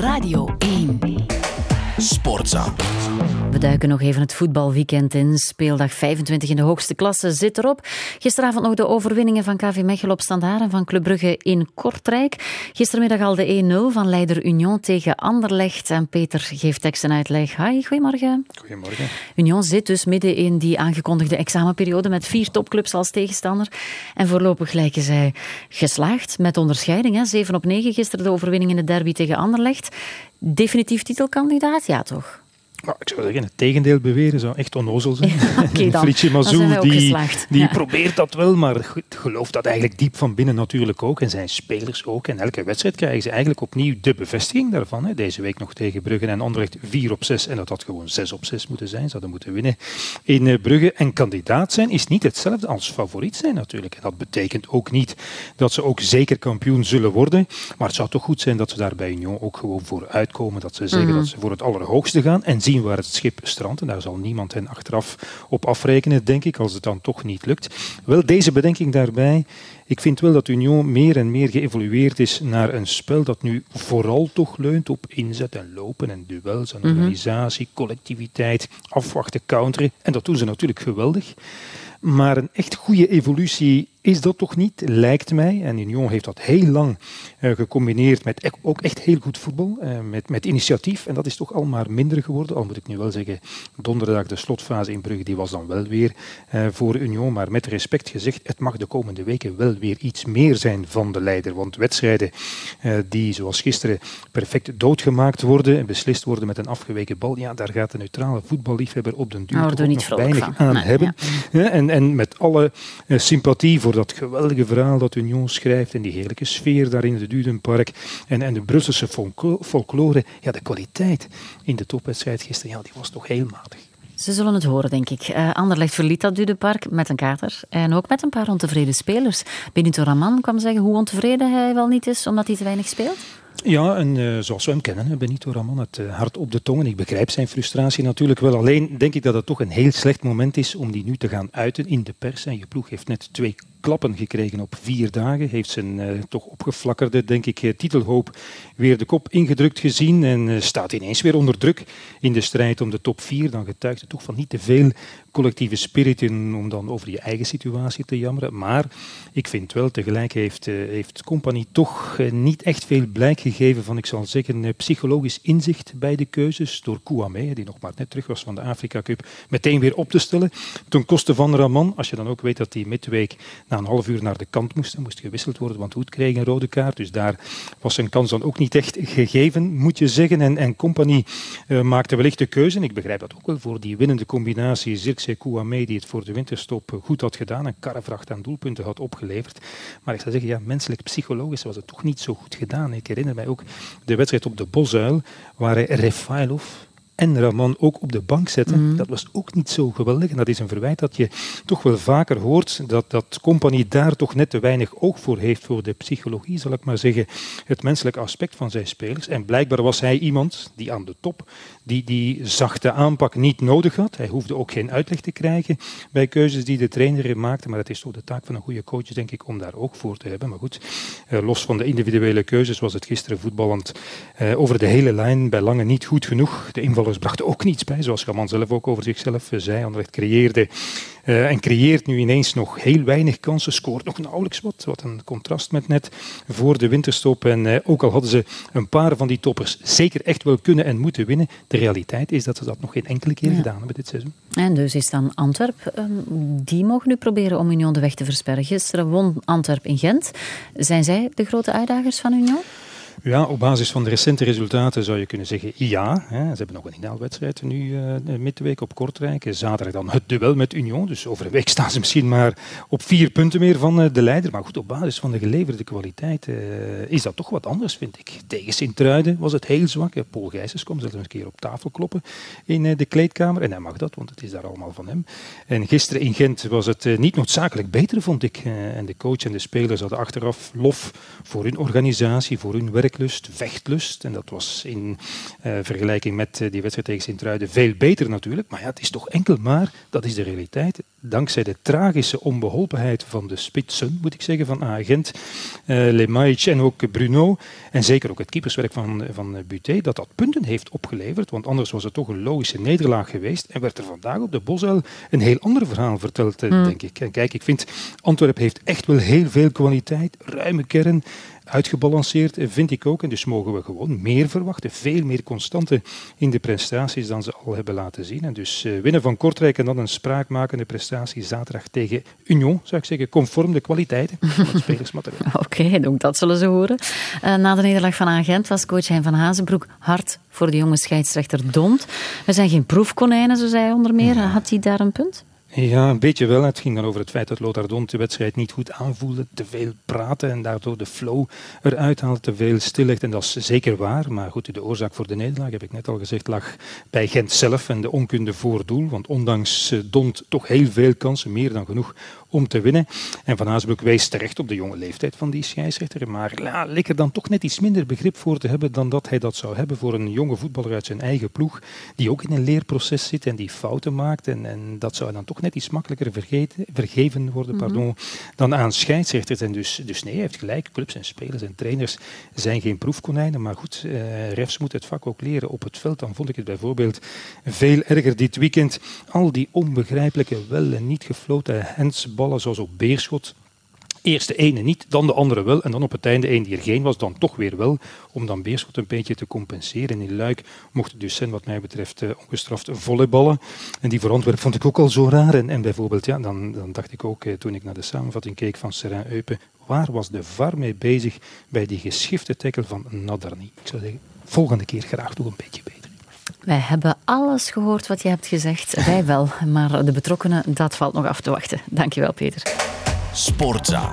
Radio 1. Sportza. We duiken nog even het voetbalweekend in. Speeldag 25 in de hoogste klasse zit erop. Gisteravond nog de overwinningen van KV Mechelen op Standaard en van Club Brugge in Kortrijk. Gistermiddag al de 1-0 van leider Union tegen Anderlecht. En Peter geeft tekst en uitleg. Hi, goedemorgen. Goedemorgen. Union zit dus midden in die aangekondigde examenperiode met vier topclubs als tegenstander. En voorlopig lijken zij geslaagd met onderscheiding. Hè? 7 op 9 gisteren de overwinning in de derby tegen Anderlecht. Definitief titelkandidaat, ja toch? Nou, ik zou zeggen, het tegendeel beweren zou echt onnozel zijn. Dan. Fritje Dan wij Mazou, die, die Ja. probeert dat wel, maar ge- gelooft dat eigenlijk diep van binnen natuurlijk ook. En zijn spelers ook. En elke wedstrijd krijgen ze eigenlijk opnieuw de bevestiging daarvan. Hè. Deze week nog tegen Brugge en Anderlecht 4 op 6. En dat had gewoon 6 op 6 moeten zijn. Ze hadden moeten winnen in eh, Brugge. En kandidaat zijn is niet hetzelfde als favoriet zijn natuurlijk. En dat betekent ook niet dat ze ook zeker kampioen zullen worden. Maar het zou toch goed zijn dat ze daar bij Union ook gewoon voor uitkomen. Dat ze zeggen dat ze voor het allerhoogste gaan en zien waar het schip strandt. En daar zal niemand hen achteraf op afrekenen, denk ik, als het dan toch niet lukt. Wel, deze bedenking daarbij. Ik vind wel dat Union meer en meer geëvolueerd is naar een spel dat nu vooral toch leunt op inzet en lopen en duels en organisatie, collectiviteit, afwachten, counteren. En dat doen ze natuurlijk geweldig. Maar een echt goede evolutie is dat toch niet, lijkt mij. En Union heeft dat heel lang eh, gecombineerd met e- ook echt heel goed voetbal, eh, met, met initiatief. En dat is toch al maar minder geworden. Al moet ik nu wel zeggen, donderdag de slotfase in Brugge, die was dan wel weer eh, voor Union. Maar met respect gezegd, het mag de komende weken wel weer iets meer zijn van de leider. Want wedstrijden die, zoals gisteren, perfect doodgemaakt worden en beslist worden met een afgeweken bal, ja, daar gaat de neutrale voetballiefhebber op den duur toch nog weinig van. aan Nee, hebben. ja. Ja, en, en met alle sympathie voor dat geweldige verhaal dat Union schrijft en die heerlijke sfeer daar in het Dudenpark en, en de Brusselse folklo- folklore, ja, de kwaliteit in de topwedstrijd gisteren, ja, die was toch heel matig. Ze zullen het horen, denk ik. Eh Anderlecht verliet dat Dudepark met een kater. En ook met een paar ontevreden spelers. Benito Raman kwam zeggen hoe ontevreden hij wel niet is, omdat hij te weinig speelt. Ja, en eh, zoals we hem kennen, Benito Raman, het eh, hart op de tong. En ik begrijp zijn frustratie natuurlijk wel. Alleen denk ik dat het toch een heel slecht moment is om die nu te gaan uiten in de pers. En je ploeg heeft net twee klappen gekregen op vier dagen. Heeft zijn eh, toch opgeflakkerde, denk ik, titelhoop weer de kop ingedrukt gezien. En staat ineens weer onder druk in de strijd om de top vier. Dan getuigt het toch van niet te veel collectieve spirit in, om dan over je eigen situatie te jammeren. Maar ik vind wel, tegelijk heeft, heeft Compagnie toch niet echt veel blijk gegeven van, ik zal zeggen, eh, psychologisch inzicht bij de keuzes. Door Kouame, die nog maar net terug was van de Afrika Cup, meteen weer op te stellen. Ten koste van Raman, als je dan ook weet dat hij midweek na een half uur naar de kant moest, dan moest gewisseld worden, want Hoed kreeg een rode kaart. Dus daar was zijn kans dan ook niet echt gegeven, moet je zeggen. En, en Compagnie eh, maakte wellicht de keuze, en ik begrijp dat ook wel, voor die winnende combinatie Zirkzee Kouame, die het voor de winterstop eh, goed had gedaan, een karrevracht aan doelpunten had opgeleverd. Maar ik zou zeggen, ja, menselijk, psychologisch was het toch niet zo goed gedaan. Ik herinner mij ook de wedstrijd op de Bosuil, waar Refailov en Raman ook op de bank zetten. Dat was ook niet zo geweldig. En dat is een verwijt dat je toch wel vaker hoort, dat, dat Compagnie daar toch net te weinig oog voor heeft, voor de psychologie, zal ik maar zeggen, het menselijke aspect van zijn spelers. En blijkbaar was hij iemand die aan de top, die die zachte aanpak niet nodig had. Hij hoefde ook geen uitleg te krijgen bij keuzes die de trainer maakte, maar het is toch de taak van een goede coach, denk ik, om daar oog voor te hebben. Maar goed, eh, los van de individuele keuzes was het gisteren voetballend eh, over de hele lijn bij lange niet goed genoeg. De brachten ook niets bij, zoals Gaman zelf ook over zichzelf eh, zei. Anderlecht creëerde eh, en creëert nu ineens nog heel weinig kansen, scoort nog nauwelijks wat. Wat een contrast met net voor de winterstop. En eh, ook al hadden ze een paar van die toppers zeker echt wel kunnen en moeten winnen, de realiteit is dat ze dat nog geen enkele keer gedaan hebben dit seizoen. En dus is dan Antwerp. ehm, Die mogen nu proberen om Union de weg te versperren. Gisteren won Antwerp in Gent. Zijn zij de grote uitdagers van Union? Ja, op basis van de recente resultaten zou je kunnen zeggen ja. Hè. Ze hebben nog een inhaalwedstrijd nu uh, op Kortrijk. Zaterdag dan het duel met Union. Dus over een week staan ze misschien maar op vier punten meer van uh, de leider. Maar goed, op basis van de geleverde kwaliteit uh, is dat toch wat anders, vind ik. Tegen Sint-Truiden was het heel zwak. Paul Gijsens kwam zelfs een keer op tafel kloppen in de kleedkamer. En hij mag dat, want het is daar allemaal van hem. En gisteren in Gent was het niet noodzakelijk beter, vond ik. en de coach en de spelers hadden achteraf lof voor hun organisatie, voor hun werk werklust, vechtlust. En dat was in vergelijking met die wedstrijd tegen Sint-Truiden veel beter natuurlijk. Maar ja, het is toch enkel maar, dat is de realiteit, dankzij de tragische onbeholpenheid van de spitsen, moet ik zeggen, van Agent, uh, Lemaic en ook Bruno. En zeker ook het keeperswerk van, van Buté, dat dat punten heeft opgeleverd. Want anders was het toch een logische nederlaag geweest. En werd er vandaag op de Bosuil een heel ander verhaal verteld, mm. denk ik. En kijk, ik vind Antwerpen heeft echt wel heel veel kwaliteit, ruime kern uitgebalanceerd, vind ik ook. En dus mogen we gewoon meer verwachten, veel meer constante in de prestaties dan ze al hebben laten zien. En dus uh, winnen van Kortrijk en dan een spraakmakende prestatie zaterdag tegen Union, zou ik zeggen, conform de kwaliteiten van het spelersmateriaal. Oké, okay, ook dat zullen ze horen. Uh, na de nederlaag van Agent was coach Hein van Hazenbroek hard voor de jonge scheidsrechter Dont. We zijn geen proefkonijnen, zo zei hij onder meer. Had hij daar een punt? Ja, een beetje wel. Het ging dan over het feit dat Lothar Don de wedstrijd niet goed aanvoelde, te veel praten en daardoor de flow eruit haalde, te veel stillegt. En dat is zeker waar. Maar goed, de oorzaak voor de nederlaag, heb ik net al gezegd, lag bij Gent zelf en de onkunde voor doel. Want ondanks eh, Dont toch heel veel kansen, meer dan genoeg om te winnen. En Van Haasbroek wijst terecht op de jonge leeftijd van die scheidsrechter. Maar ja, leek er dan toch net iets minder begrip voor te hebben dan dat hij dat zou hebben voor een jonge voetballer uit zijn eigen ploeg, die ook in een leerproces zit en die fouten maakt. En, en dat zou dan toch net iets makkelijker vergeten, vergeven worden mhm. pardon, dan aan scheidsrechters. En dus, dus nee, hij heeft gelijk. Clubs en spelers en trainers zijn geen proefkonijnen. Maar goed, eh, refs moet het vak ook leren op het veld. Dan vond ik het bijvoorbeeld veel erger dit weekend. Al die onbegrijpelijke, wel en niet gefloten hands ballen, zoals op Beerschot. Eerst de ene niet, dan de andere wel. En dan op het einde een die er geen was, dan toch weer wel. Om dan Beerschot een beetje te compenseren. In Luik mochten dus zijn, wat mij betreft, uh, ongestraft volleyballen. En die voor vond ik ook al zo raar. En, en bijvoorbeeld, ja, dan, dan dacht ik ook, eh, toen ik naar de samenvatting keek van Serain Eupen, waar was de VAR mee bezig bij die geschifte tackle van Nadarni? Ik zou zeggen, volgende keer graag toch een beetje beter. Wij hebben alles gehoord wat je hebt gezegd. Wij wel, maar de betrokkenen, dat valt nog af te wachten. Dankjewel, Peter. Sportza.